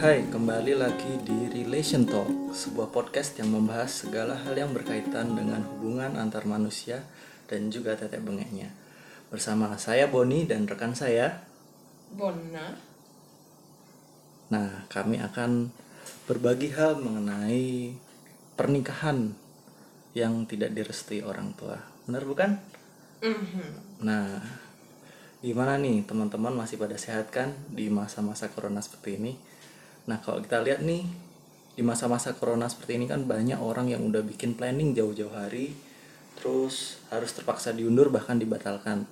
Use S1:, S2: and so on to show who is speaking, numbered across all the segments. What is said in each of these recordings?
S1: Hai, kembali lagi di Relation Talk, sebuah podcast yang membahas segala hal yang berkaitan dengan hubungan antar manusia dan juga tetek bengeknya. Bersama saya Boni dan rekan saya.
S2: Bona.
S1: Nah, kami akan berbagi hal mengenai pernikahan yang tidak direstui orang tua. Benar bukan?
S2: Mhm.
S1: Nah, gimana nih teman-teman masih pada sehat kan di masa-masa corona seperti ini? Nah, kalau kita lihat nih di masa-masa corona seperti ini kan banyak orang yang udah bikin planning jauh-jauh hari terus harus terpaksa diundur bahkan dibatalkan.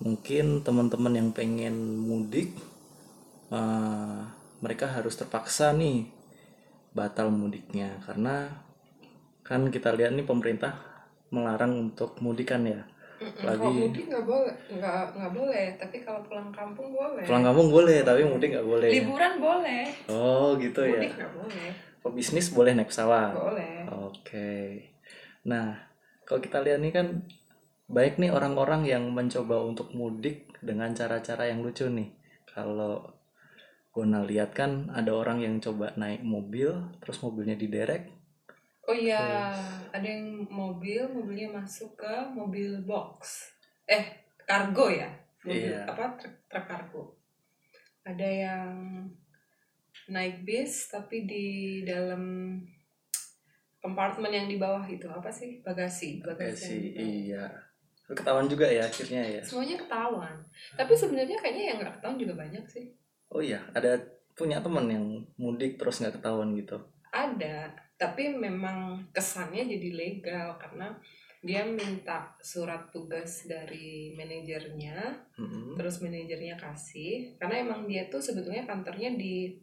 S1: Mungkin teman-teman yang pengen mudik eh, mereka harus terpaksa nih batal mudiknya karena kan kita lihat nih pemerintah melarang untuk mudik kan ya. Lagi-
S2: Kalau mudik nggak boleh, nggak nggak boleh. Tapi kalau pulang kampung boleh.
S1: Pulang kampung boleh, tapi mudik nggak boleh.
S2: Liburan boleh.
S1: Oh gitu ya.
S2: Mudik nggak boleh.
S1: Pebisnis boleh naik pesawat.
S2: Boleh.
S1: Oke. Nah, kalau kita lihat nih kan baik nih orang-orang yang mencoba untuk mudik dengan cara-cara yang lucu nih. Kalau Gona lihat kan ada orang yang coba naik mobil, terus mobilnya diderek.
S2: Oh iya, ada yang mobil, mobilnya masuk ke mobil box. Eh, kargo ya? Mobil
S1: Iya.
S2: apa? Truk, truk kargo. Ada yang naik bis tapi di dalam kompartemen yang di bawah itu apa sih? Bagasi, bagasi. bawah.
S1: iya. Ketahuan juga ya akhirnya ya.
S2: semuanya ketahuan tapi sebenarnya kayaknya yang nggak ketahuan juga banyak sih
S1: Oh iya, ada punya teman yang mudik terus nggak ketahuan gitu.
S2: Ada tapi memang kesannya jadi legal karena dia minta surat tugas dari manajernya
S1: Mm-mm.
S2: terus manajernya kasih. Karena emang dia tuh sebetulnya kantornya di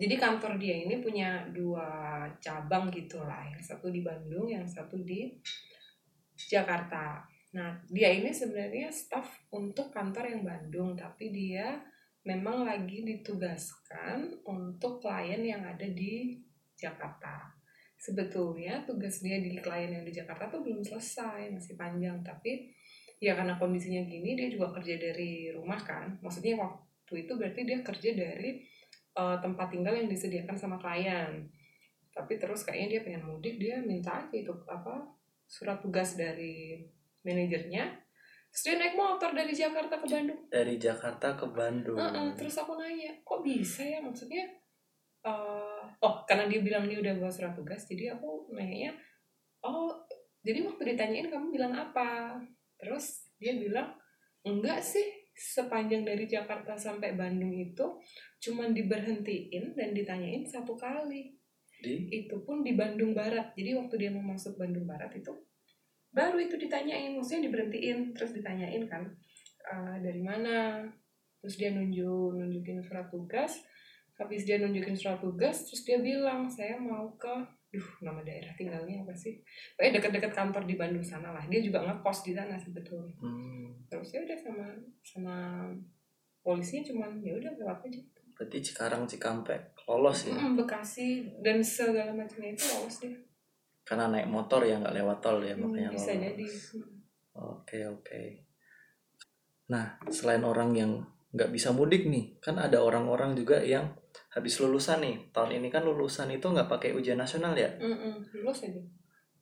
S2: jadi kantor dia ini punya dua cabang gitu lah. Yang satu di Bandung yang satu di Jakarta. Nah dia ini sebenarnya staff untuk kantor yang Bandung tapi dia memang lagi ditugaskan untuk klien yang ada di Jakarta. Sebetulnya tugas dia di klien yang di Jakarta tuh belum selesai masih panjang. Tapi ya karena kondisinya gini dia juga kerja dari rumah kan. Maksudnya waktu itu berarti dia kerja dari eh, tempat tinggal yang disediakan sama klien. Tapi terus kayaknya dia pengen mudik dia minta aja itu apa surat tugas dari manajernya terus dia naik motor dari Jakarta ke Bandung.
S1: Dari Jakarta ke Bandung.
S2: Heeh, terus aku nanya kok bisa ya? Maksudnya eh oh karena dia bilang dia udah bawa surat tugas jadi aku nanya oh jadi waktu ditanyain kamu bilang apa? Terus dia bilang enggak sih sepanjang dari Jakarta sampai Bandung itu cuman diberhentiin dan ditanyain satu kali.
S1: Di?
S2: Itu pun di Bandung Barat. Jadi waktu dia mau masuk Bandung Barat itu baru itu ditanyain maksudnya diberhentiin terus ditanyain kan "Eh, dari mana? Terus dia nunjuk nunjukin surat tugas. Habis dia nunjukin surat tugas terus dia bilang saya mau ke duh nama daerah tinggalnya apa sih? Pokoknya dekat-dekat kantor di Bandung sana lah. Dia juga ngekos di sana sebetulnya.
S1: Hmm,
S2: terus ya udah sama sama polisinya cuman ya udah lewat aja.
S1: Berarti Cikarang Cikampek lolos ya.
S2: Mm, Bekasi dan segala macamnya itu lolos dia
S1: Karena naik motor ya nggak lewat tol ya
S2: Hmm,
S1: makanya
S2: bisa jadi
S1: Oke oke. Nah selain orang yang nggak bisa mudik nih, kan ada orang-orang juga yang habis lulusan nih. Tahun ini kan lulusan itu nggak pakai ujian nasional ya.
S2: Mm-mm, lulus aja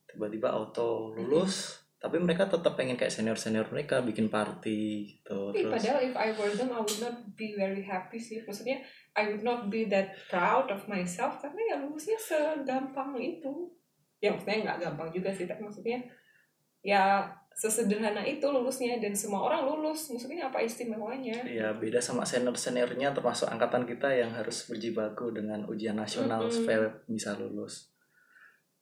S1: Tiba-tiba auto lulus, tapi mereka tetap pengen kayak senior-senior mereka bikin party gitu.
S2: Tapi
S1: Terus
S2: padahal if I were them I would not be very happy sih maksudnya I would not be that proud of myself karena ya lulusnya segampang itu ya maksudnya nggak gampang juga sih tapi maksudnya ya sesederhana itu lulusnya dan semua orang lulus maksudnya apa istimewanya
S1: ya beda sama senior-seniornya termasuk angkatan kita yang harus berjibaku dengan ujian nasional
S2: Mm-mm.
S1: supaya bisa lulus.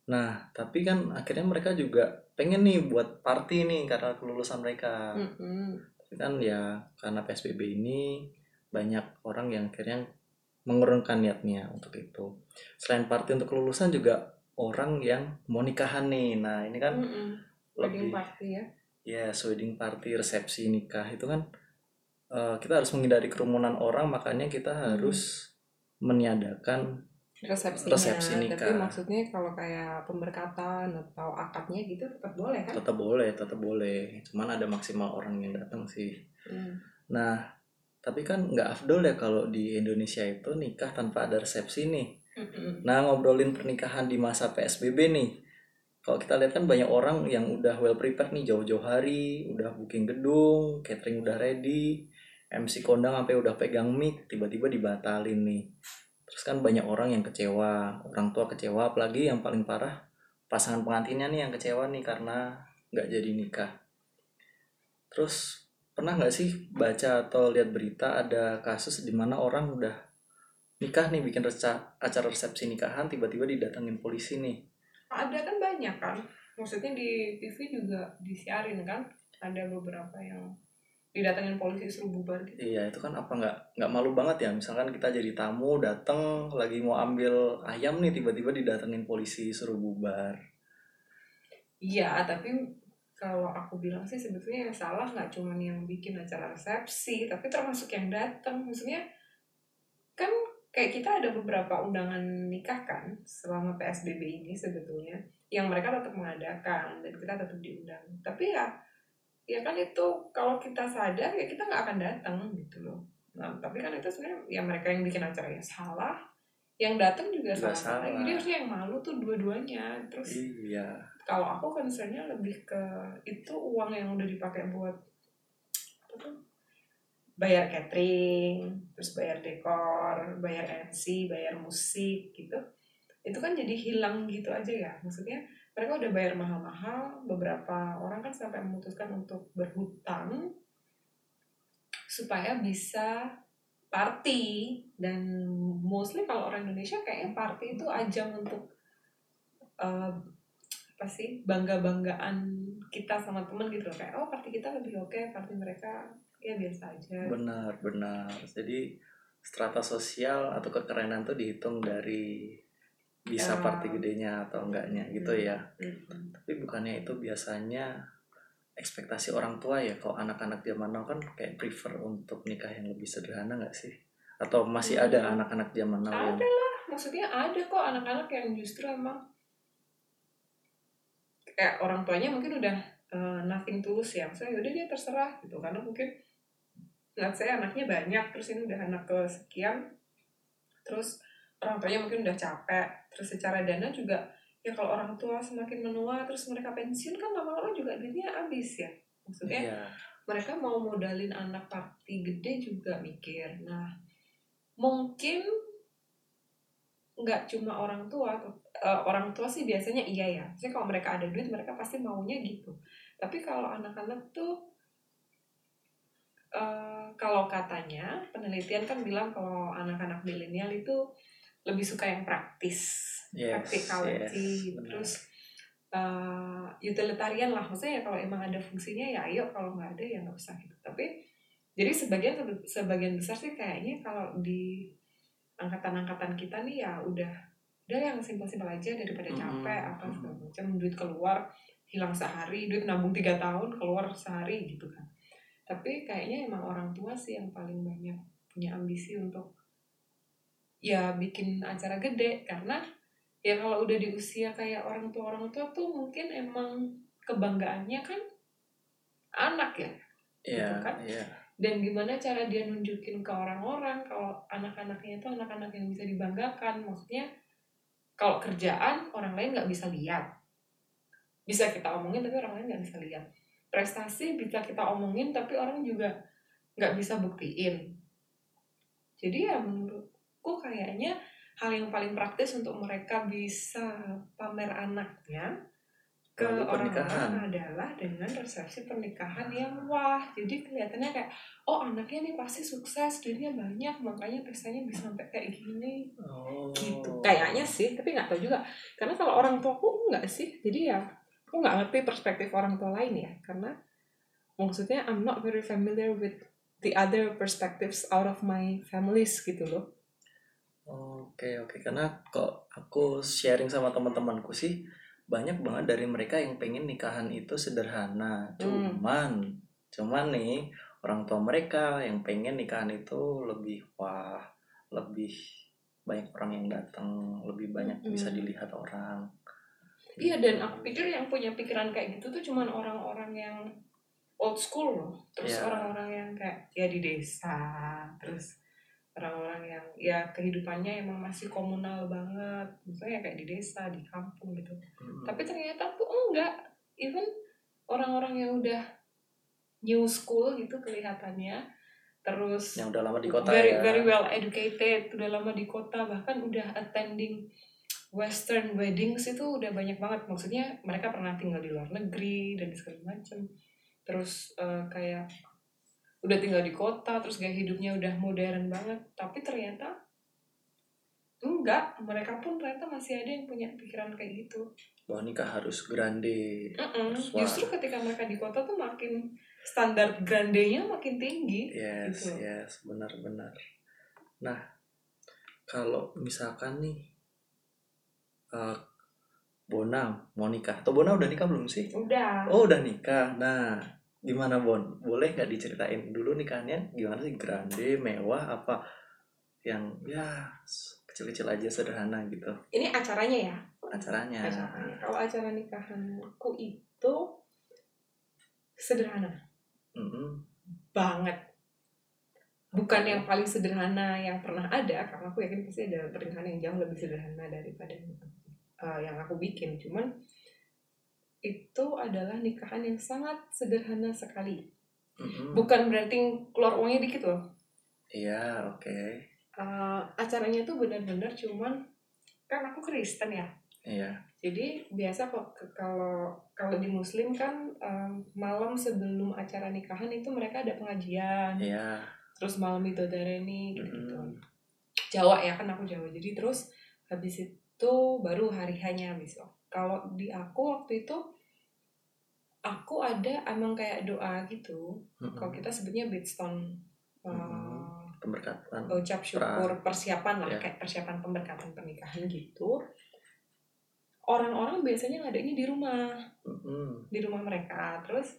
S1: Nah, tapi kan akhirnya mereka juga pengen nih buat party nih karena kelulusan mereka.
S2: Mm-mm.
S1: Tapi kan ya karena PSBB ini banyak orang yang akhirnya mengurungkan niatnya untuk itu. Selain party untuk kelulusan juga orang yang mau nikahan nih. Nah, ini kan
S2: Mm-mm. wedding
S1: lebih
S2: party ya
S1: Yes, wedding party, resepsi nikah itu kan eh, kita harus menghindari kerumunan orang, makanya kita harus meniadakan
S2: resepsinya
S1: Resepsi nikah.
S2: tapi maksudnya kalau kayak pemberkatan atau akadnya gitu tetap boleh kan
S1: tetap boleh, tetap boleh. Cuman ada maksimal orang yang datang sih.
S2: Hmm.
S1: Nah, tapi kan nggak afdol ya kalau di Indonesia itu nikah tanpa ada resepsi nih. Nah ngobrolin pernikahan di masa PSBB nih kalau kita lihat kan banyak orang yang udah well prepared nih jauh-jauh hari udah booking gedung catering udah ready MC kondang sampai udah pegang mic tiba-tiba dibatalin nih. Terus kan banyak orang yang kecewa orang tua kecewa apalagi yang paling parah pasangan pengantinnya nih yang kecewa nih karena nggak jadi nikah. Terus pernah nggak sih baca atau lihat berita ada kasus di mana orang udah nikah nih bikin reca- acara resepsi nikahan tiba-tiba didatengin polisi nih.
S2: Ada kan banyak kan maksudnya di TV juga disiarin kan ada beberapa yang didatengin polisi suruh bubar gitu.
S1: Iya itu kan apa nggak nggak malu banget ya? Misalkan kita jadi tamu dateng lagi mau ambil ayam nih tiba-tiba didatengin polisi suruh bubar.
S2: iya tapi kalau aku bilang sih sebetulnya yang salah nggak cuma yang bikin acara resepsi tapi termasuk yang datang maksudnya kan kayak kita ada beberapa undangan nikah kan selama PSBB ini sebetulnya yang mereka tetap mengadakan dan kita tetap diundang. Tapi ya ya kan itu kalau kita sadar ya kita nggak akan datang gitu loh. Nah tapi kan itu sebenarnya ya mereka yang bikin acaranya salah yang datang juga salah,
S1: salah.
S2: jadi harusnya yang malu tuh dua-duanya. Terus
S1: Iya.
S2: kalau aku concernnya lebih ke itu uang yang udah dipakai buat apa tuh bayar catering terus bayar dekor bayar MC bayar musik gitu. Itu kan jadi hilang gitu aja ya. Maksudnya mereka udah bayar mahal-mahal beberapa orang kan sampai memutuskan untuk berhutang supaya bisa party. Dan mostly kalau orang Indonesia kayaknya party itu ajang untuk eh, apa sih bangga banggaan kita sama temen gitu loh. Kayak oh party kita lebih oke party mereka ya biasa aja
S1: Benar benar. Jadi strata sosial atau kekerenan tuh dihitung dari bisa
S2: Ya.
S1: party gedenya atau enggaknya gitu
S2: Hmm.
S1: ya.
S2: Mm-mm.
S1: Tapi bukannya itu biasanya ekspektasi orang tua ya kalau anak-anak zaman now kan kayak prefer untuk nikah yang lebih sederhana nggak sih? Atau masih ada
S2: Hmm.
S1: anak-anak zaman now yang
S2: ada lah maksudnya ada kok anak-anak yang justru emang kayak orang tuanya mungkin udah eh, nothing tulus ya maksudnya udah dia terserah gitu karena mungkin lihat saya anaknya banyak terus ini udah anak kesekian terus orang tuanya mungkin udah capek terus secara dana juga ya kalau orang tua semakin menua terus mereka pensiun kan lama-lama juga duitnya habis ya maksudnya
S1: Iya.
S2: mereka mau modalin anak party gede juga mikir. Nah, mungkin nggak cuma orang tua, eh, orang tua sih biasanya iya ya. Maksudnya kalau mereka ada duit, mereka pasti maunya gitu. Tapi kalau anak-anak tuh, eh, kalau katanya penelitian kan bilang kalau anak-anak milenial itu lebih suka yang praktis,
S1: Yes,
S2: practicality,
S1: yes, benar.
S2: terus uh, utilitarian lah maksudnya ya kalau emang ada fungsinya ya ayo kalau nggak ada ya nggak usah gitu tapi jadi sebagian sebagian besar sih kayaknya kalau di angkatan-angkatan kita nih ya udah udah yang simpel-simpel aja daripada capek apa
S1: mm-mm.
S2: segala macam duit keluar hilang sehari duit nabung tiga tahun keluar sehari gitu kan tapi kayaknya emang orang tua sih yang paling banyak punya ambisi untuk ya bikin acara gede karena ya kalau udah di usia kayak orang tua orang tua tuh mungkin emang kebanggaannya kan anak ya
S1: Iya,
S2: gitu kan.
S1: iya.
S2: dan gimana cara dia nunjukin ke orang-orang kalau anak-anaknya itu anak-anak yang bisa dibanggakan maksudnya kalau kerjaan orang lain nggak bisa lihat bisa kita omongin tapi orang lain nggak bisa lihat prestasi bisa kita omongin tapi orang juga nggak bisa buktiin. Jadi ya menurutku kayaknya hal yang paling praktis untuk mereka bisa pamer anaknya ke
S1: pernikahan.
S2: orang-orang adalah dengan resepsi pernikahan yang wah. Jadi kelihatannya kayak oh anaknya nih pasti sukses duitnya banyak makanya pestanya bisa sampai kayak gini.
S1: Oh.
S2: gitu. Kayaknya sih tapi nggak tahu juga. Karena kalau orang tua aku nggak sih. Jadi ya aku nggak ngerti perspektif orang tua lain ya karena maksudnya I'm not very familiar with the other perspectives out of my families gitu loh
S1: Oke oke karena kok aku sharing sama teman-temanku sih banyak banget dari mereka yang pengen nikahan itu sederhana.
S2: Hmm.
S1: Cuman cuman nih orang tua mereka yang pengen nikahan itu lebih wah, lebih banyak orang yang datang, lebih banyak
S2: Hmm.
S1: bisa dilihat orang.
S2: Iya dan aku pikir yang punya pikiran kayak gitu tuh cuman orang-orang yang old school loh. Terus
S1: Iya.
S2: orang-orang yang kayak ya di desa terus orang-orang yang ya kehidupannya emang masih komunal banget. Misalnya kayak di desa di kampung gitu.
S1: Mm-mm.
S2: tapi ternyata tuh enggak. Even orang-orang yang udah new school gitu kelihatannya terus
S1: yang udah lama di kota
S2: very
S1: ya.
S2: very well educated udah lama di kota bahkan udah attending western weddings itu udah banyak banget. Maksudnya mereka pernah tinggal di luar negeri dan segala macam terus eh, kayak udah tinggal di kota terus gaya hidupnya udah modern banget. Tapi ternyata enggak. Mereka pun ternyata masih ada yang punya pikiran kayak gitu.
S1: Bahwa nikah harus grande. Terus, wah.
S2: justru ketika mereka di kota tuh makin standar grandenya makin tinggi.
S1: Yes
S2: Gitu.
S1: yes. Benar-benar nah kalau misalkan nih eh Bona mau nikah. Atau Bona udah nikah belum sih?
S2: Udah.
S1: Oh udah nikah. Nah gimana Bon? Boleh nggak diceritain dulu nikahnya gimana sih? Grande mewah apa? Yang ya kecil-kecil aja sederhana gitu.
S2: Ini acaranya ya?
S1: Acaranya.
S2: Acaranya. Kalau acara nikahanku itu sederhana.
S1: Mm-mm.
S2: banget. Bukan yang paling sederhana yang pernah ada, karena aku yakin pasti ada pernikahan yang jauh lebih sederhana daripada uh, yang aku bikin. Cuman itu adalah nikahan yang sangat sederhana sekali.
S1: Mm-mm.
S2: Bukan berarti keluar uangnya dikit loh.
S1: iya oke
S2: Uh, acaranya tuh benar-benar cuman kan aku Kristen ya.
S1: iya
S2: Jadi biasa kok kalau kalau di Muslim kan em, malam sebelum acara nikahan itu mereka ada pengajian,
S1: iya
S2: terus malam itu dareni gitu.
S1: Mm-mm.
S2: Jawa ya kan aku Jawa. Jadi terus habis itu baru hari hanya besok. Kalau di aku waktu itu aku ada emang kayak doa gitu.
S1: Mm-mm.
S2: Kalau kita sebutnya bedstone eh,
S1: Mm-mm. pemberkatan
S2: ucap syukur persiapan lah
S1: Ya.
S2: kayak persiapan pemberkatan pernikahan gitu. Orang-orang biasanya ngadainnya di rumah.
S1: Mm-mm.
S2: di rumah mereka terus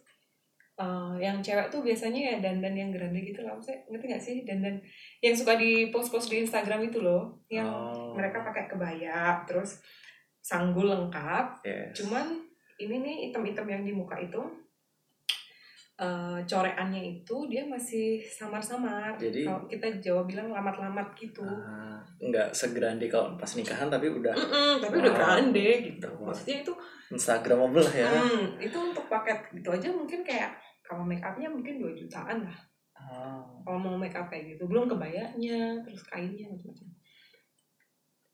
S2: eh, yang cewek tuh biasanya ya dandan yang grande gitu lah. Maksudnya ngerti gak sih? Dandan yang suka di post-post di Instagram itu loh. Yang
S1: Oh,
S2: mereka pakai kebaya terus sanggul lengkap.
S1: Yes.
S2: cuman ini nih item-item yang di muka itu eh, coreannya itu dia masih samar-samar.
S1: Jadi-
S2: kalau kita Jawa bilang lamat-lamat gitu.
S1: Ah, nggak segrande kalau pas nikahan tapi udah
S2: Mm-mm, tapi udah
S1: Wow.
S2: grande gitu. maksudnya itu
S1: instagramable ya.
S2: Hmm, itu untuk paket gitu aja mungkin kayak kalau make upnya mungkin 2 jutaan lah.
S1: Oh,
S2: kalau mau make up kayak gitu belum kebayanya terus kainnya macam-macam.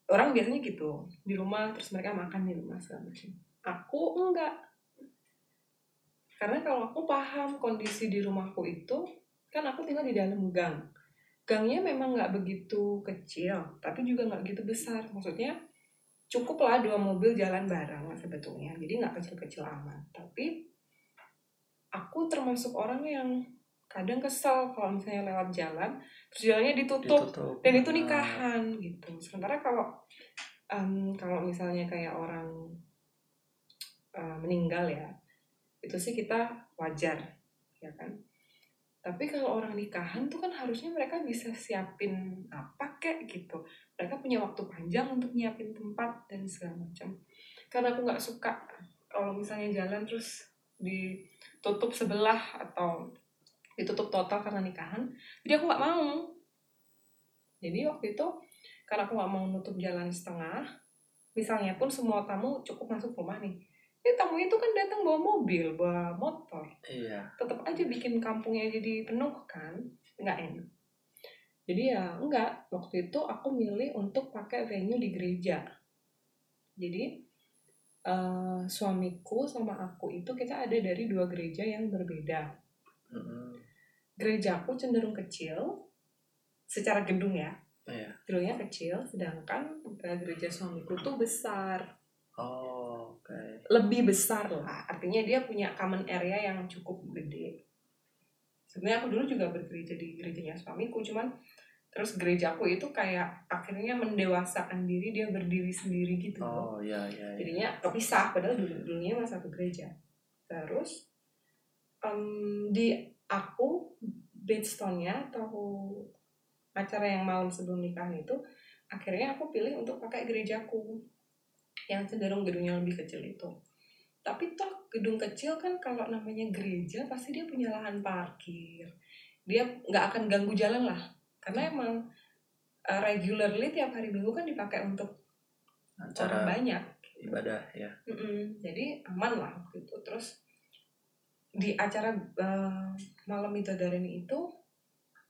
S2: Orang biasanya gitu di rumah terus mereka makan di rumah segala macam. Aku enggak. Karena kalau aku paham kondisi di rumahku itu kan aku tinggal di dalam gang. Gangnya memang nggak begitu kecil tapi juga nggak gitu besar. Maksudnya cukup lah dua mobil jalan bareng sebetulnya. Jadi nggak kecil-kecil amat. Tapi aku termasuk orang yang kadang kesel kalau misalnya lewat jalan terus jalannya ditutup
S1: ditutup.
S2: dan itu
S1: Ah,
S2: nikahan gitu. Sementara kalau em, kalau misalnya kayak orang eh, meninggal ya itu sih kita wajar ya kan? Tapi kalau orang nikahan tuh kan harusnya mereka bisa siapin apa kek gitu. Mereka punya waktu panjang untuk nyiapin tempat dan segala macam. Karena aku nggak suka kalau misalnya jalan terus ditutup sebelah atau ditutup total karena nikahan. Jadi aku nggak mau. Jadi waktu itu karena aku nggak mau nutup jalan setengah misalnya pun semua tamu cukup masuk rumah nih. Ini tamu itu kan datang bawa mobil bawa motor.
S1: Iya.
S2: Tetap aja bikin kampungnya jadi penuh kan nggak enak. Jadi ya enggak waktu itu aku milih untuk pakai venue di gereja. Jadi eh, suamiku sama aku itu kita ada dari dua gereja yang berbeda.
S1: Mm-mm.
S2: gerejaku cenderung kecil secara gedung ya.
S1: Iya.
S2: gedungnya kecil sedangkan eh, gereja suamiku tuh besar.
S1: Oh oke.
S2: Lebih besar lah. Artinya dia punya common area yang cukup gede. Sebenarnya aku dulu juga bergereja di gerejanya suamiku cuman terus gerejaku itu kayak akhirnya mendewasakan diri dia berdiri sendiri gitu.
S1: Oh iya iya iya.
S2: jadinya kepisah padahal dulu dulunya masih satu gereja. Terus em, di aku bedstone-nya atau acara yang malam sebelum nikahan itu akhirnya aku pilih untuk pakai gerejaku yang cenderung gedungnya lebih kecil itu. Tapi toh gedung kecil kan kalau namanya gereja pasti dia punya lahan parkir. Dia nggak akan ganggu jalan lah karena emang uh, regularly tiap hari minggu kan dipakai untuk
S1: acara
S2: banyak.
S1: ibadah ya.
S2: Mm-mm, jadi aman lah waktu itu. Terus di acara uh, malam Midodareni itu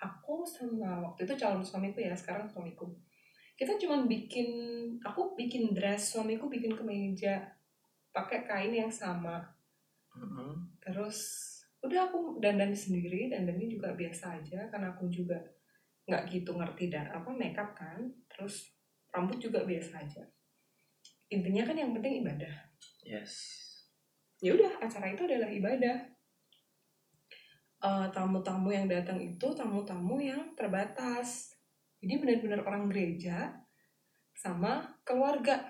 S2: aku sama waktu itu calon suamiku ya sekarang suamiku. Kita cuman bikin aku bikin dress suamiku bikin kemeja pakai kain yang sama.
S1: Mm-mm.
S2: terus udah aku dandan sendiri dandannya juga biasa aja karena aku juga nggak gitu ngerti dan apa makeup kan terus rambut juga biasa aja. Intinya kan yang penting ibadah.
S1: Yes.
S2: Ya udah acara itu adalah ibadah. Eh, tamu-tamu yang datang itu tamu-tamu yang terbatas. Jadi benar-benar orang gereja sama keluarga.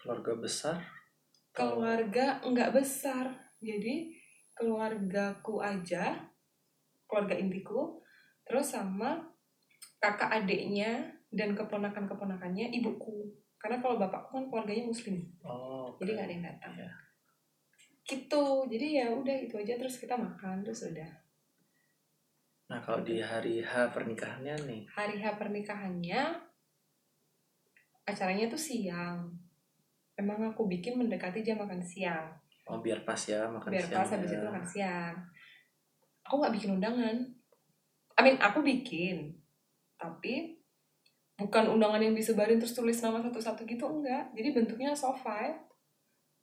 S1: Keluarga besar?
S2: Keluarga nggak besar. Jadi keluargaku aja keluarga intiku terus sama kakak adiknya dan keponakan keponakannya ibuku. Karena kalau bapakku kan keluarganya muslim.
S1: Oh
S2: jadi
S1: oke.
S2: nggak ada yang datang.
S1: Iya.
S2: gitu. Jadi ya udah itu aja terus kita makan terus udah.
S1: Nah kalau di hari H pernikahannya nih?
S2: Hari H pernikahannya acaranya tuh siang. Emang aku bikin mendekati jam makan siang.
S1: Oh biar pas ya makan
S2: biar
S1: siang
S2: pas habis
S1: ya.
S2: itu makan siang. Aku nggak bikin undangan. I mean aku bikin tapi bukan undangan yang disebarin terus tulis nama satu-satu gitu enggak. Jadi bentuknya soft file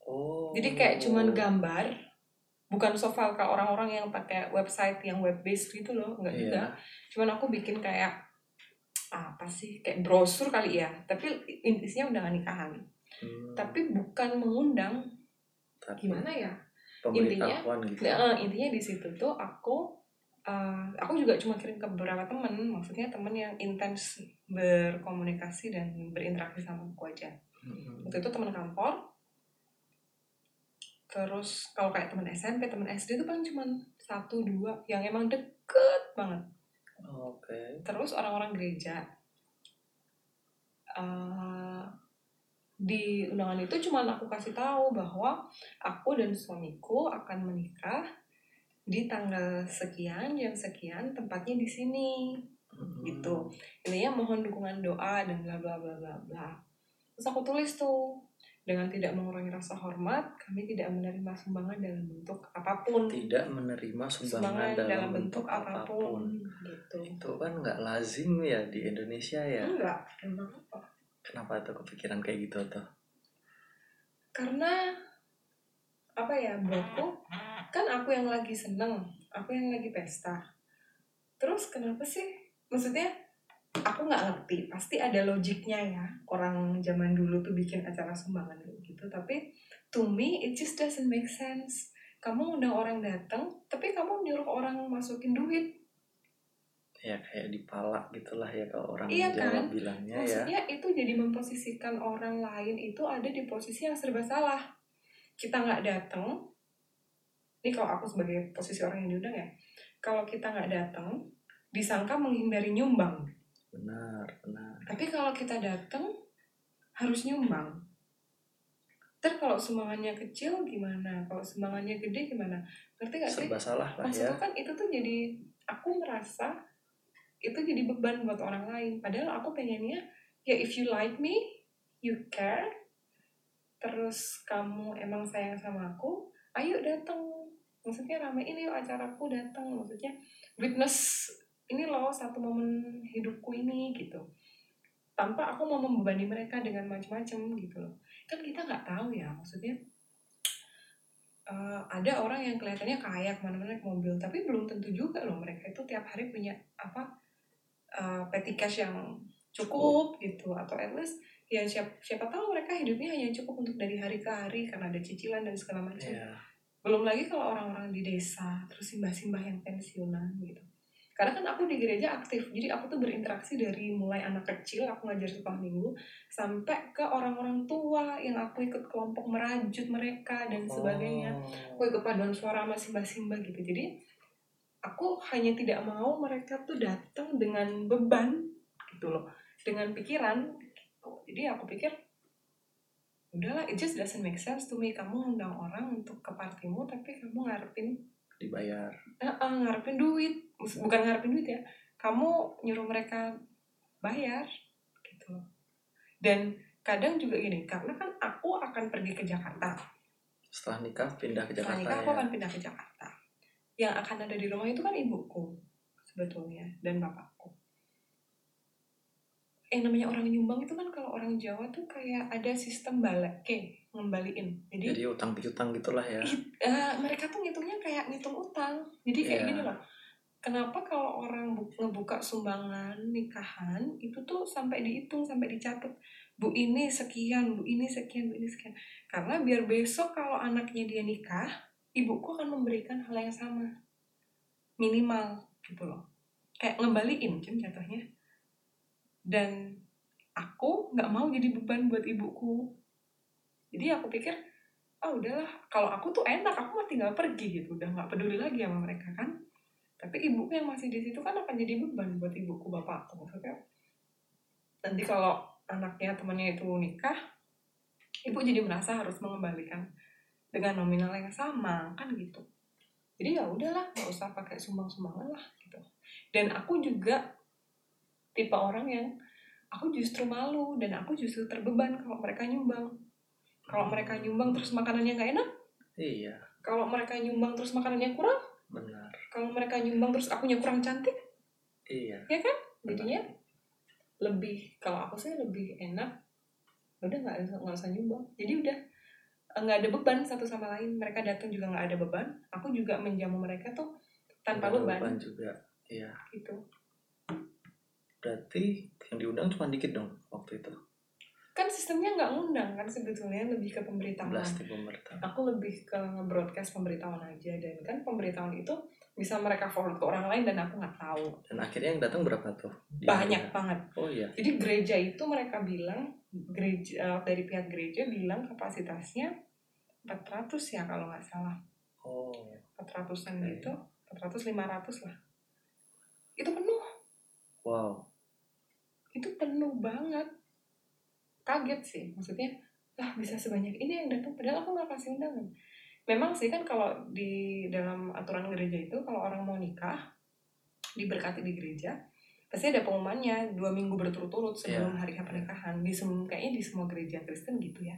S1: oh.
S2: Jadi kayak cuman gambar bukan soft file kayak orang-orang yang pakai website yang web based gitu loh enggak
S1: Iya.
S2: juga. Cuman aku bikin kayak apa sih kayak brosur kali ya. Tapi intinya undangan nikahan.
S1: Hmm,
S2: tapi bukan mengundang.
S1: Tapi
S2: gimana ya?
S1: Pemberitahuan gitu.
S2: Nah, intinya di situ tuh aku eh, aku juga cuma kirim ke beberapa temen maksudnya temen yang intens berkomunikasi dan berinteraksi sama aku aja.
S1: Mm-mm.
S2: waktu itu temen kantor terus kalau kayak temen SMP temen SD itu paling cuma satu dua yang emang deket banget.
S1: Oke.
S2: Terus orang-orang gereja Eh, di undangan itu cuman aku kasih tahu bahwa aku dan suamiku akan menikah di tanggal sekian jam sekian tempatnya di sini.
S1: Mm-mm.
S2: gitu. Intinya mohon dukungan doa dan bla bla bla bla bla. Terus aku tulis tuh dengan tidak mengurangi rasa hormat kami tidak menerima sumbangan dalam bentuk apa pun.
S1: Tidak menerima sumbangan dalam, bentuk, apa pun.
S2: gitu.
S1: Itu kan nggak lazim ya di Indonesia ya?
S2: Enggak. Emang apa?
S1: Kenapa tuh kepikiran kayak gitu tuh?
S2: Karena apa ya buatku kan aku yang lagi seneng aku yang lagi pesta. Terus kenapa sih? Maksudnya aku nggak ngerti. Pasti ada logiknya ya orang zaman dulu tuh bikin acara sumbangan gitu. Tapi to me it just doesn't make sense. Kamu undang orang datang tapi kamu nyuruh orang masukin duit.
S1: Ya kayak dipalak gitulah ya kalau orang
S2: Iya
S1: Jawa
S2: kan?
S1: bilangnya ya.
S2: Maksudnya itu jadi memposisikan orang lain itu ada di posisi yang serba salah. Kita nggak datang, ini kalau aku sebagai posisi orang yang diundang ya, kalau kita nggak datang, disangka menghindari nyumbang.
S1: benar benar
S2: Tapi kalau kita datang, harus nyumbang. Ntar kalau sumbangannya kecil gimana? Kalau sumbangannya gede gimana? Ngerti nggak sih?
S1: serba salah lah ya
S2: Maksudku kan itu tuh jadi, aku merasa itu jadi beban buat orang lain. Padahal aku pengennya, ya if you like me, you care, terus kamu emang sayang sama aku, ayo datang. Maksudnya ramein yuk acaraku datang. Maksudnya witness ini loh satu momen hidupku ini gitu. Tanpa aku mau membebani mereka dengan macam-macam gitu loh. Kan kita nggak tahu ya, maksudnya eh, ada orang yang kelihatannya kaya ke mana-mana naik mobil, tapi belum tentu juga loh mereka itu tiap hari punya apa eh, petty cash yang cukup gitu atau at least ya siapa siapa tahu mereka hidupnya hanya cukup untuk dari hari ke hari karena ada cicilan dan segala macam.
S1: Ya
S2: belum lagi kalau orang-orang di desa terus simbah-simbah yang pensiunan gitu. Karena kan aku di gereja aktif jadi aku tuh berinteraksi dari mulai anak kecil aku ngajar sekolah minggu sampai ke orang-orang tua yang aku ikut kelompok merajut mereka dan sebagainya.
S1: Oh.
S2: aku ikut paduan suara sama simbah-simbah gitu. Jadi aku hanya tidak mau mereka tuh datang dengan beban gitu loh dengan pikiran gitu. jadi aku pikir udahlah it just doesn't make sense to me. Kamu undang orang untuk ke partimu tapi kamu ngarepin
S1: dibayar.
S2: Eh, eh, ngarepin duit. Bukan ngarepin duit ya kamu nyuruh mereka bayar gitu. Dan kadang juga gini karena kan aku akan pergi ke Jakarta.
S1: Setelah nikah pindah ke
S2: setelah
S1: Jakarta
S2: nikah aku
S1: ya.
S2: akan pindah ke Jakarta. Yang akan ada di rumah itu kan ibuku sebetulnya dan bapakku yang namanya orang nyumbang itu kan kalau orang Jawa tuh kayak ada sistem balik ke ngembaliin. Jadi,
S1: jadi utang piutang gitulah ya.
S2: Eh, mereka tuh ngitungnya kayak ngitung utang. Jadi kayak
S1: Iya.
S2: gini loh kenapa kalau orang bu- ngebuka sumbangan nikahan itu tuh sampai dihitung sampai dicatat bu ini sekian bu ini sekian bu ini sekian. Karena biar besok kalau anaknya dia nikah ibuku akan memberikan hal yang sama. Minimal gitu loh. Kayak ngembaliin kan jatuhnya dan aku nggak mau jadi beban buat ibuku. Jadi aku pikir ah udahlah kalau aku tuh enak aku mah tinggal pergi gitu. Udah nggak peduli lagi sama mereka kan? Tapi ibuku yang masih di situ kan akan jadi beban buat ibuku bapakku. Maksudnya nanti kalau anaknya temannya itu nikah ibu jadi merasa harus mengembalikan dengan nominal yang sama kan gitu. Jadi ya udahlah nggak usah pakai sumbang-sumbangan lah gitu. Dan aku juga tipe orang yang aku justru malu dan aku justru terbeban kalau mereka nyumbang. Kalau mereka nyumbang terus makanannya nggak enak
S1: iya.
S2: kalau mereka nyumbang terus makanannya kurang
S1: benar.
S2: kalau mereka nyumbang terus akunya kurang cantik
S1: iya.
S2: jadinya lebih kalau aku sih lebih enak udah nggak nggak usah nyumbang. Jadi udah nggak ada beban satu sama lain. Mereka datang juga nggak ada beban. Aku juga menjamu mereka tuh tanpa
S1: ada
S2: beban,
S1: juga. Iya.
S2: Gitu
S1: berarti yang diundang cuma dikit dong waktu itu?
S2: Kan sistemnya nggak ngundang kan sebetulnya lebih ke pemberitahuan.
S1: Pemerintah
S2: aku lebih ke broadcast pemberitahuan aja dan kan pemberitahuan itu bisa mereka forward ke orang lain dan aku nggak tahu.
S1: Dan akhirnya yang datang berapa tuh? Di
S2: banyak banget.
S1: Oh iya.
S2: Jadi gereja itu mereka bilang gereja eh, dari pihak gereja bilang kapasitasnya 400 ya kalau nggak salah.
S1: Oh.
S2: 400an
S1: Oke.
S2: gitu 400 500 lah. Itu penuh.
S1: Wow
S2: itu penuh banget. Kaget sih maksudnya ah bisa sebanyak ini yang datang padahal aku nggak kasih undangan. Memang sih kan kalau di dalam aturan gereja itu kalau orang mau nikah diberkati di gereja pasti ada pengumumannya dua minggu berturut-turut sebelum hari pernikahan. Di sem- kayaknya di semua gereja Kristen gitu ya.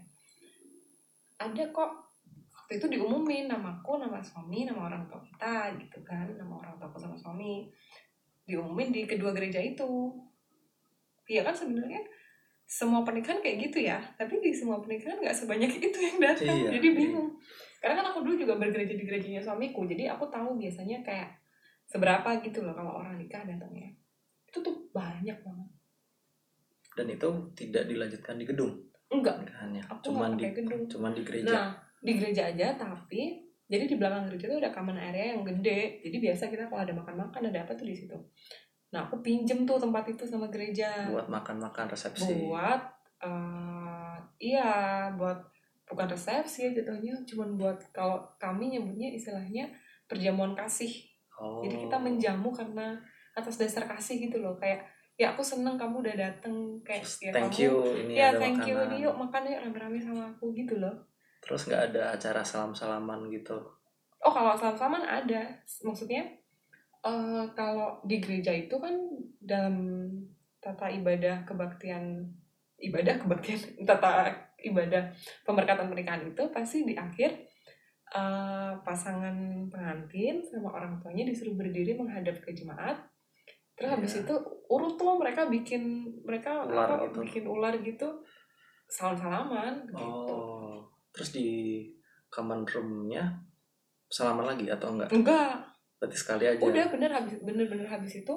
S2: Ada kok. Waktu itu diumumin namaku nama suami nama orang tua kita gitu kan nama orang tua sama suami. Diumumin di kedua gereja itu Iya kan sebenarnya semua pernikahan kayak gitu ya tapi di semua pernikahan nggak sebanyak itu yang datang.
S1: Iya,
S2: jadi bingung. Karena kan aku dulu juga bergereja di gerejanya suamiku jadi aku tahu biasanya kayak seberapa gitu loh kalau orang nikah datangnya. Itu tuh banyak banget.
S1: Dan itu tidak dilanjutkan di gedung
S2: enggak.
S1: pernikahannya
S2: aku
S1: cuman
S2: nggak
S1: di
S2: gedung.
S1: cuman di gereja.
S2: Nah di gereja aja tapi jadi di belakang gereja tuh ada common area yang gede. Jadi biasa kita kalau ada makan-makan ada apa tuh di situ nah aku pinjem tuh tempat itu sama gereja.
S1: Buat makan-makan resepsi.
S2: Buat eh, iya buat bukan resepsi ya jatuhnya cuman buat kalau kami nyebutnya istilahnya perjamuan kasih.
S1: Oh
S2: jadi kita menjamu karena atas dasar kasih gitu loh. Kayak ya aku seneng kamu udah dateng kayak
S1: Terus,
S2: ya
S1: thank
S2: kamu
S1: you ini
S2: ya
S1: ada
S2: thank you
S1: makanan.
S2: nih yuk makan yuk rame-rame sama aku gitu loh.
S1: Terus nggak ada acara salam-salaman gitu?
S2: Oh kalau salam-salaman ada. Maksudnya eh kalau di gereja itu kan dalam tata ibadah kebaktian ibadah kebaktian tata ibadah pemberkatan pernikahan itu pasti di akhir eh, pasangan pengantin sama orang tuanya disuruh berdiri menghadap ke jemaat. Terus habis
S1: Iya.
S2: itu urut tuh mereka bikin mereka
S1: Ular
S2: apa,
S1: gitu.
S2: bikin ular gitu. Salam salaman gitu.
S1: Oh. Terus di common roomnya salaman lagi atau enggak?
S2: Enggak
S1: berarti sekali aja.
S2: Udah bener habis bener bener habis itu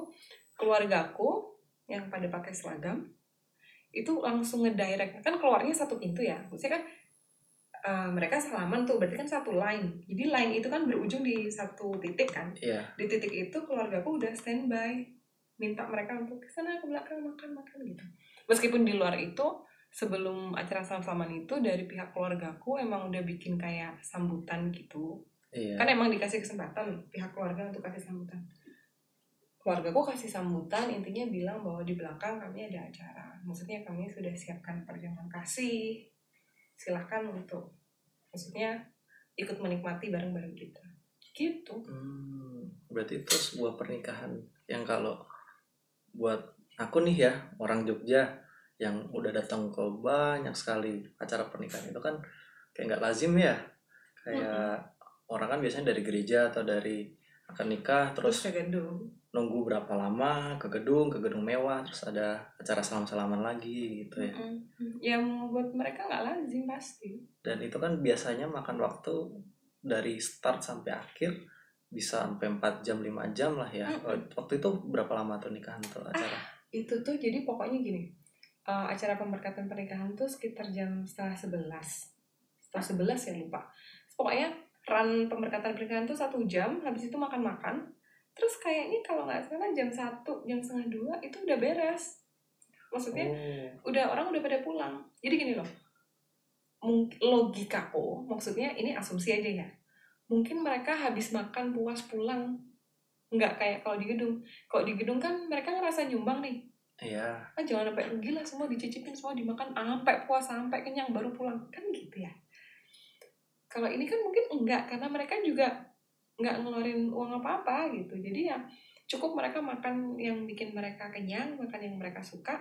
S2: keluargaku yang pada pakai seragam itu langsung ngedirect. Kan keluarnya satu pintu ya maksudnya kan eh, mereka salaman tuh berarti kan satu line. Jadi line itu kan berujung di satu titik kan.
S1: Iya.
S2: Di titik itu keluargaku udah standby minta mereka untuk ke sana ke belakang makan makan gitu. Meskipun di luar itu sebelum acara salam salaman itu dari pihak keluargaku emang udah bikin kayak sambutan gitu
S1: iya.
S2: Kan emang dikasih kesempatan pihak keluarga untuk kasih sambutan. Keluargaku kasih sambutan intinya bilang bahwa di belakang kami ada acara. Maksudnya kami sudah siapkan perjamuan kasih. Silakan untuk maksudnya ikut menikmati bareng-bareng kita. Gitu.
S1: Hmm, berarti itu sebuah pernikahan yang kalau buat aku nih ya orang Jogja yang udah datang ke banyak sekali acara pernikahan itu kan kayak nggak lazim ya. Kayak orang kan biasanya dari gereja atau dari akan nikah
S2: terus
S1: terus
S2: ke gedung.
S1: nunggu berapa lama ke gedung ke gedung mewah terus ada acara salam salaman lagi gitu ya.
S2: Mm-mm. yang buat mereka nggak lazim pasti.
S1: Dan itu kan biasanya makan waktu dari start sampai akhir bisa sampai 4 jam 5 jam lah ya. Waktu itu berapa lama tuh nikahan tuh acara?
S2: itu tuh jadi pokoknya gini eh, acara pemberkatan pernikahan tuh sekitar jam setengah sebelas. Setengah sebelas ya lupa. Pokoknya run pemberkatan pernikahan tuh satu jam habis itu makan-makan. Terus kayaknya kalau nggak salah jam satu jam setengah dua itu udah beres. Maksudnya
S1: oh.
S2: udah orang udah pada pulang. Jadi gini loh mungkin logikaku maksudnya ini asumsi aja ya. Mungkin mereka habis makan puas pulang. Nggak kayak kalau di gedung. Kalau di gedung kan mereka ngerasa nyumbang nih.
S1: Iya.
S2: Ah jangan sampai rugi lah semua dicicipin semua dimakan sampai puas sampai kenyang baru pulang. Kan gitu ya kalau ini kan mungkin enggak karena mereka juga nggak ngeluarin uang apa apa gitu. Jadi ya cukup mereka makan yang bikin mereka kenyang makan yang mereka suka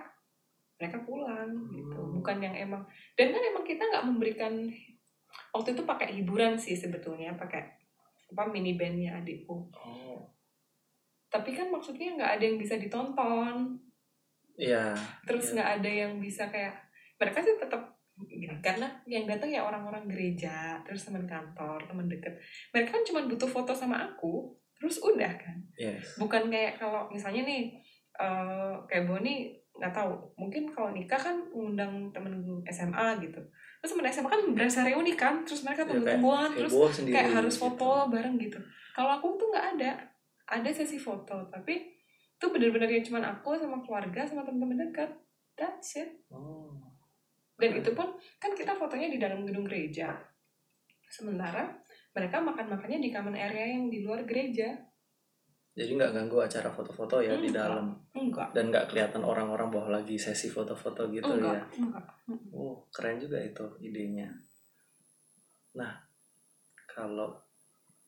S2: mereka pulang gitu.
S1: Hmm.
S2: bukan yang emang dan kan emang kita nggak memberikan waktu itu pakai hiburan sih sebetulnya pakai apa mini bandnya adikku.
S1: Oh.
S2: Tapi kan maksudnya nggak ada yang bisa ditonton.
S1: Iya
S2: terus
S1: Iya.
S2: nggak ada yang bisa kayak mereka sih tetap gini karena yang datang ya orang-orang gereja terus teman kantor teman deket. Mereka kan cuma butuh foto sama aku terus udah kan.
S1: Yes.
S2: Bukan kayak kalau misalnya nih eh kayak Boni nggak tahu. Mungkin kalau nikah kan ngundang temen SMA gitu. Terus temen SMA kan berasa reuni kan terus mereka
S1: Ya, kayak
S2: tunggu-tungguan terus
S1: sendiri
S2: kayak harus
S1: gitu.
S2: foto bareng gitu. Kalau aku tuh nggak ada. Ada sesi foto tapi itu bener-bener yang cuma aku sama keluarga sama teman-teman dekat that's it.
S1: Oh
S2: dan itu pun kan kita fotonya di dalam gedung gereja. Sementara mereka makan makannya di common area yang di luar gereja.
S1: Jadi nggak ganggu acara foto-foto ya di
S2: Enggak.
S1: dalam?
S2: Enggak.
S1: Dan nggak kelihatan orang-orang bahwa lagi sesi foto-foto gitu
S2: enggak
S1: ya
S2: enggak
S1: oh keren juga itu idenya. Nah kalau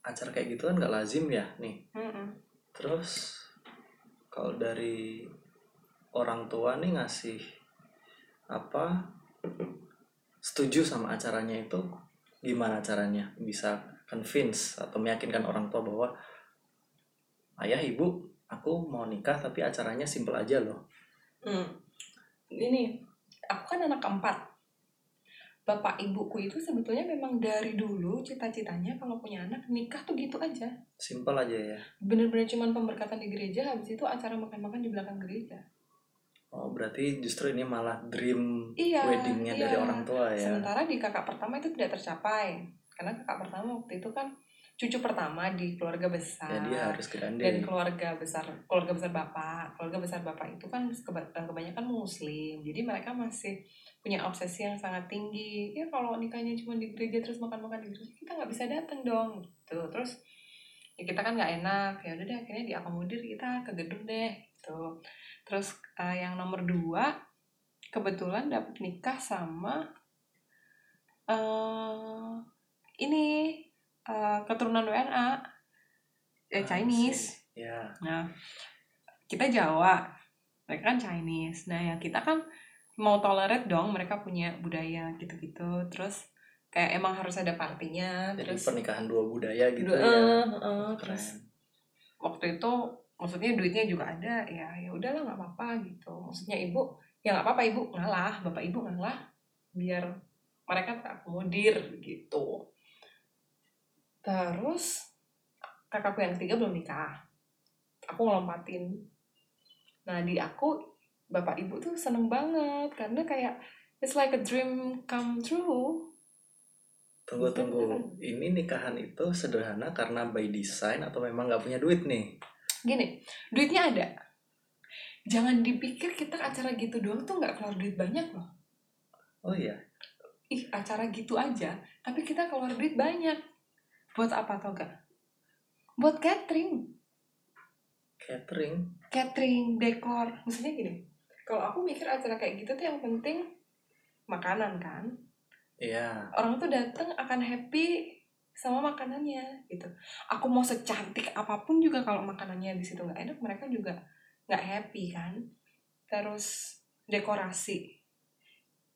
S1: acara kayak gitu kan nggak lazim ya nih.
S2: Mm-mm.
S1: terus kalau dari orang tua nih ngasih apa setuju sama acaranya itu gimana caranya bisa convince atau meyakinkan orang tua bahwa ayah ibu aku mau nikah tapi acaranya simple aja loh
S2: Hmm. Ini, aku kan anak keempat. Bapak ibuku itu sebetulnya memang dari dulu cita-citanya kalau punya anak nikah tuh gitu aja.
S1: simple aja ya
S2: Bener-bener cuman pemberkatan di gereja, habis itu acara makan-makan di belakang gereja.
S1: Oh berarti justru ini malah dream
S2: Iya,
S1: weddingnya
S2: iya.
S1: dari orang tua ya?
S2: Sementara di kakak pertama itu tidak tercapai. Karena kakak pertama waktu itu kan cucu pertama di keluarga besar.
S1: ya dia harus grande.
S2: Dan keluarga besar keluarga besar bapak keluarga besar bapak itu kan keba- kebanyakan muslim. Jadi mereka masih punya obsesi yang sangat tinggi. Ya kalau nikahnya cuma di gereja terus makan makan di gereja kita nggak bisa datang dong gitu. Terus ya kita kan nggak enak. Ya udah deh akhirnya diakomodir kita ke gedung deh gitu terus eh, yang nomor dua kebetulan dapet nikah sama eh ini eh, keturunan WNA eh, Chinese
S1: ya
S2: Nah, kita Jawa, mereka kan Chinese. Nah, ya kita kan mau tolerate dong, mereka punya budaya gitu-gitu. Terus kayak emang harus ada partinya.
S1: jadi
S2: terus
S1: pernikahan dua budaya gitu
S2: Du-
S1: ya keren
S2: terus waktu itu maksudnya duitnya juga ada ya ya udahlah nggak apa-apa gitu. Maksudnya ibu ya nggak apa-apa ibu ngalah bapak ibu ngalah biar mereka terakomodir gitu. Terus kakakku yang ketiga belum nikah. Aku ngelompatin. Nah di aku bapak ibu tuh seneng banget karena kayak it's like a dream come true.
S1: Tunggu tunggu,
S2: Beneran.
S1: ini nikahan itu sederhana karena by design atau memang nggak punya duit nih?
S2: Gini duitnya ada. Jangan dipikir kita acara gitu doang tuh nggak keluar duit banyak loh.
S1: Oh iya,
S2: ih acara gitu aja tapi kita keluar duit banyak. Buat apa tau gak buat catering.
S1: Catering.
S2: catering dekor. Maksudnya gini kalau aku mikir acara kayak gitu tuh yang penting makanan kan?
S1: Iya.
S2: orang tuh datang akan happy sama makanannya gitu. Aku mau secantik apa pun juga kalau makanannya di situ nggak enak mereka juga nggak happy kan? Terus dekorasi.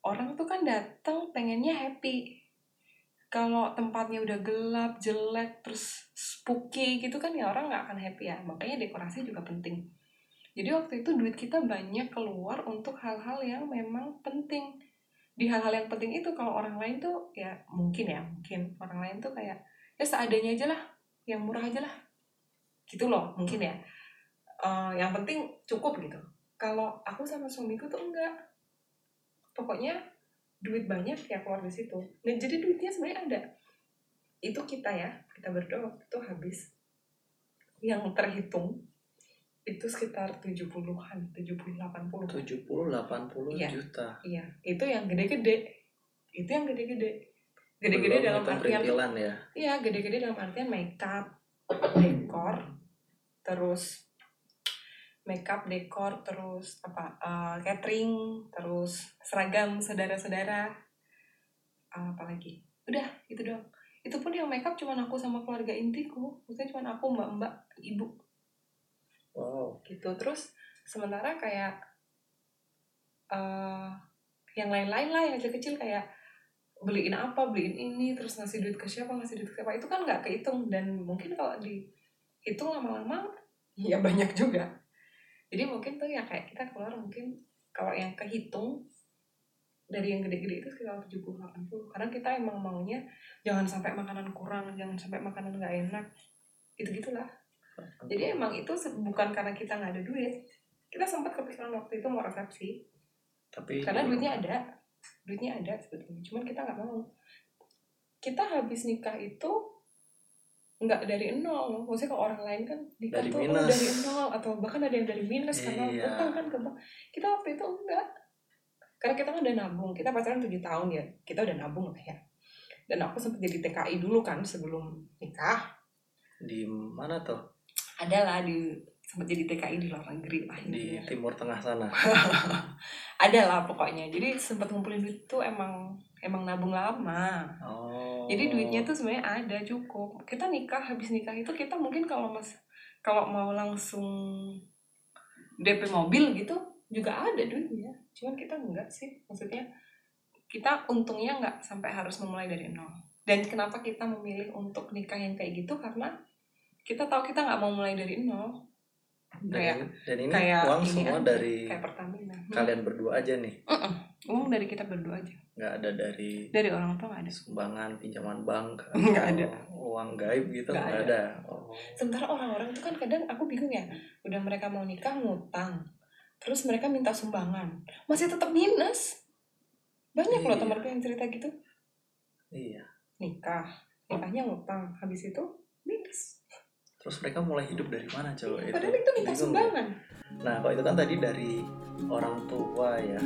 S2: Orang tuh kan datang pengennya happy. Kalau tempatnya udah gelap jelek terus spooky gitu kan ya orang nggak akan happy ya. Makanya dekorasi juga penting. Jadi waktu itu duit kita banyak keluar untuk hal-hal yang memang penting di hal-hal yang penting itu kalau orang lain tuh ya mungkin ya mungkin orang lain tuh kayak ya seadanya aja lah yang murah aja lah. Gitu loh mungkin ya. Eh, yang penting cukup gitu. Kalau aku sama suamiku tuh enggak. Pokoknya duit banyak ya keluar di situ. Dan jadi duitnya sebenarnya ada. Itu kita ya kita waktu itu habis yang terhitung itu sekitar 70-an 70 80
S1: 70 80
S2: Iya.
S1: juta.
S2: Iya, itu yang gede-gede. Itu yang gede-gede. Gede-gede dalam artian
S1: ya.
S2: Iya, gede-gede dalam artian makeup, dekor, terus makeup, dekor, terus apa eh, catering, terus seragam saudara-saudara, Eh, apa lagi? Udah, itu doang. Itu pun yang makeup cuma aku sama keluarga intiku, maksudnya cuma aku, mbak-mbak, ibu
S1: Wow.
S2: gitu. Terus sementara kayak eh yang lain-lain lah yang kecil-kecil kayak beliin apa beliin ini terus ngasih duit ke siapa ngasih duit ke siapa itu kan nggak kehitung. Dan mungkin kalau dihitung lama-lama ya banyak juga. Jadi mungkin tuh ya kayak kita keluar mungkin kalau yang kehitung dari yang gede-gede itu sekitar 70-80 karena kita emang maunya jangan sampai makanan kurang jangan sampai makanan nggak enak. Gitu gitulah jadi emang itu bukan karena kita nggak ada duit. Kita sempat kepikiran waktu itu mau resepsi
S1: tapi
S2: karena duitnya ada. Duitnya ada sebetulnya. Cuman kita nggak mau. Kita habis nikah itu nggak dari nol. Maksudnya kalau orang lain kan nikah
S1: Dari
S2: tuh
S1: minus.
S2: dari nol atau bahkan ada yang dari minus karena
S1: Iya.
S2: utang kan ke bank. Kita waktu itu enggak karena kita kan udah nabung. Kita pacaran tujuh tahun ya. Kita udah nabung lah ya. Dan aku sempat jadi TKI dulu kan sebelum nikah.
S1: Di mana tuh?
S2: Ada lah di sempat jadi TKI di luar negeri lah
S1: Di
S2: intinya.
S1: timur tengah sana.
S2: ada lah pokoknya. Jadi sempat ngumpulin duit tuh emang emang nabung lama.
S1: Oh.
S2: jadi duitnya tuh sebenarnya ada cukup. Kita nikah habis nikah itu kita mungkin kalau mas kalau mau langsung DP mobil gitu juga ada duitnya. Cuman kita enggak sih. Maksudnya kita untungnya nggak sampai harus memulai dari nol. Dan kenapa kita memilih untuk nikah yang kayak gitu? Karena kita tahu kita nggak mau mulai dari nol
S1: dan,
S2: kayak-
S1: ini, dan ini
S2: kayak
S1: uang
S2: ini
S1: semua
S2: aja,
S1: dari
S2: kayak Pertamina Hmm.
S1: kalian berdua aja nih.
S2: uang dari kita berdua aja
S1: Nggak ada dari
S2: dari orang tua nggak ada
S1: sumbangan pinjaman bank
S2: Nggak ada.
S1: uang gaib gitu
S2: Nggak
S1: nggak
S2: ada.
S1: ada. Oh.
S2: sementara orang-orang itu kan kadang aku bingung ya udah mereka mau nikah ngutang terus mereka minta sumbangan masih tetap minus banyak loh
S1: Iya.
S2: temanku yang cerita gitu
S1: Iya.
S2: nikah nikahnya ngutang habis itu minus
S1: Terus mereka mulai hidup dari mana coba?
S2: Iya, padahal itu minta sumbangan
S1: Nah, kalau itu kan tadi dari orang tua ya.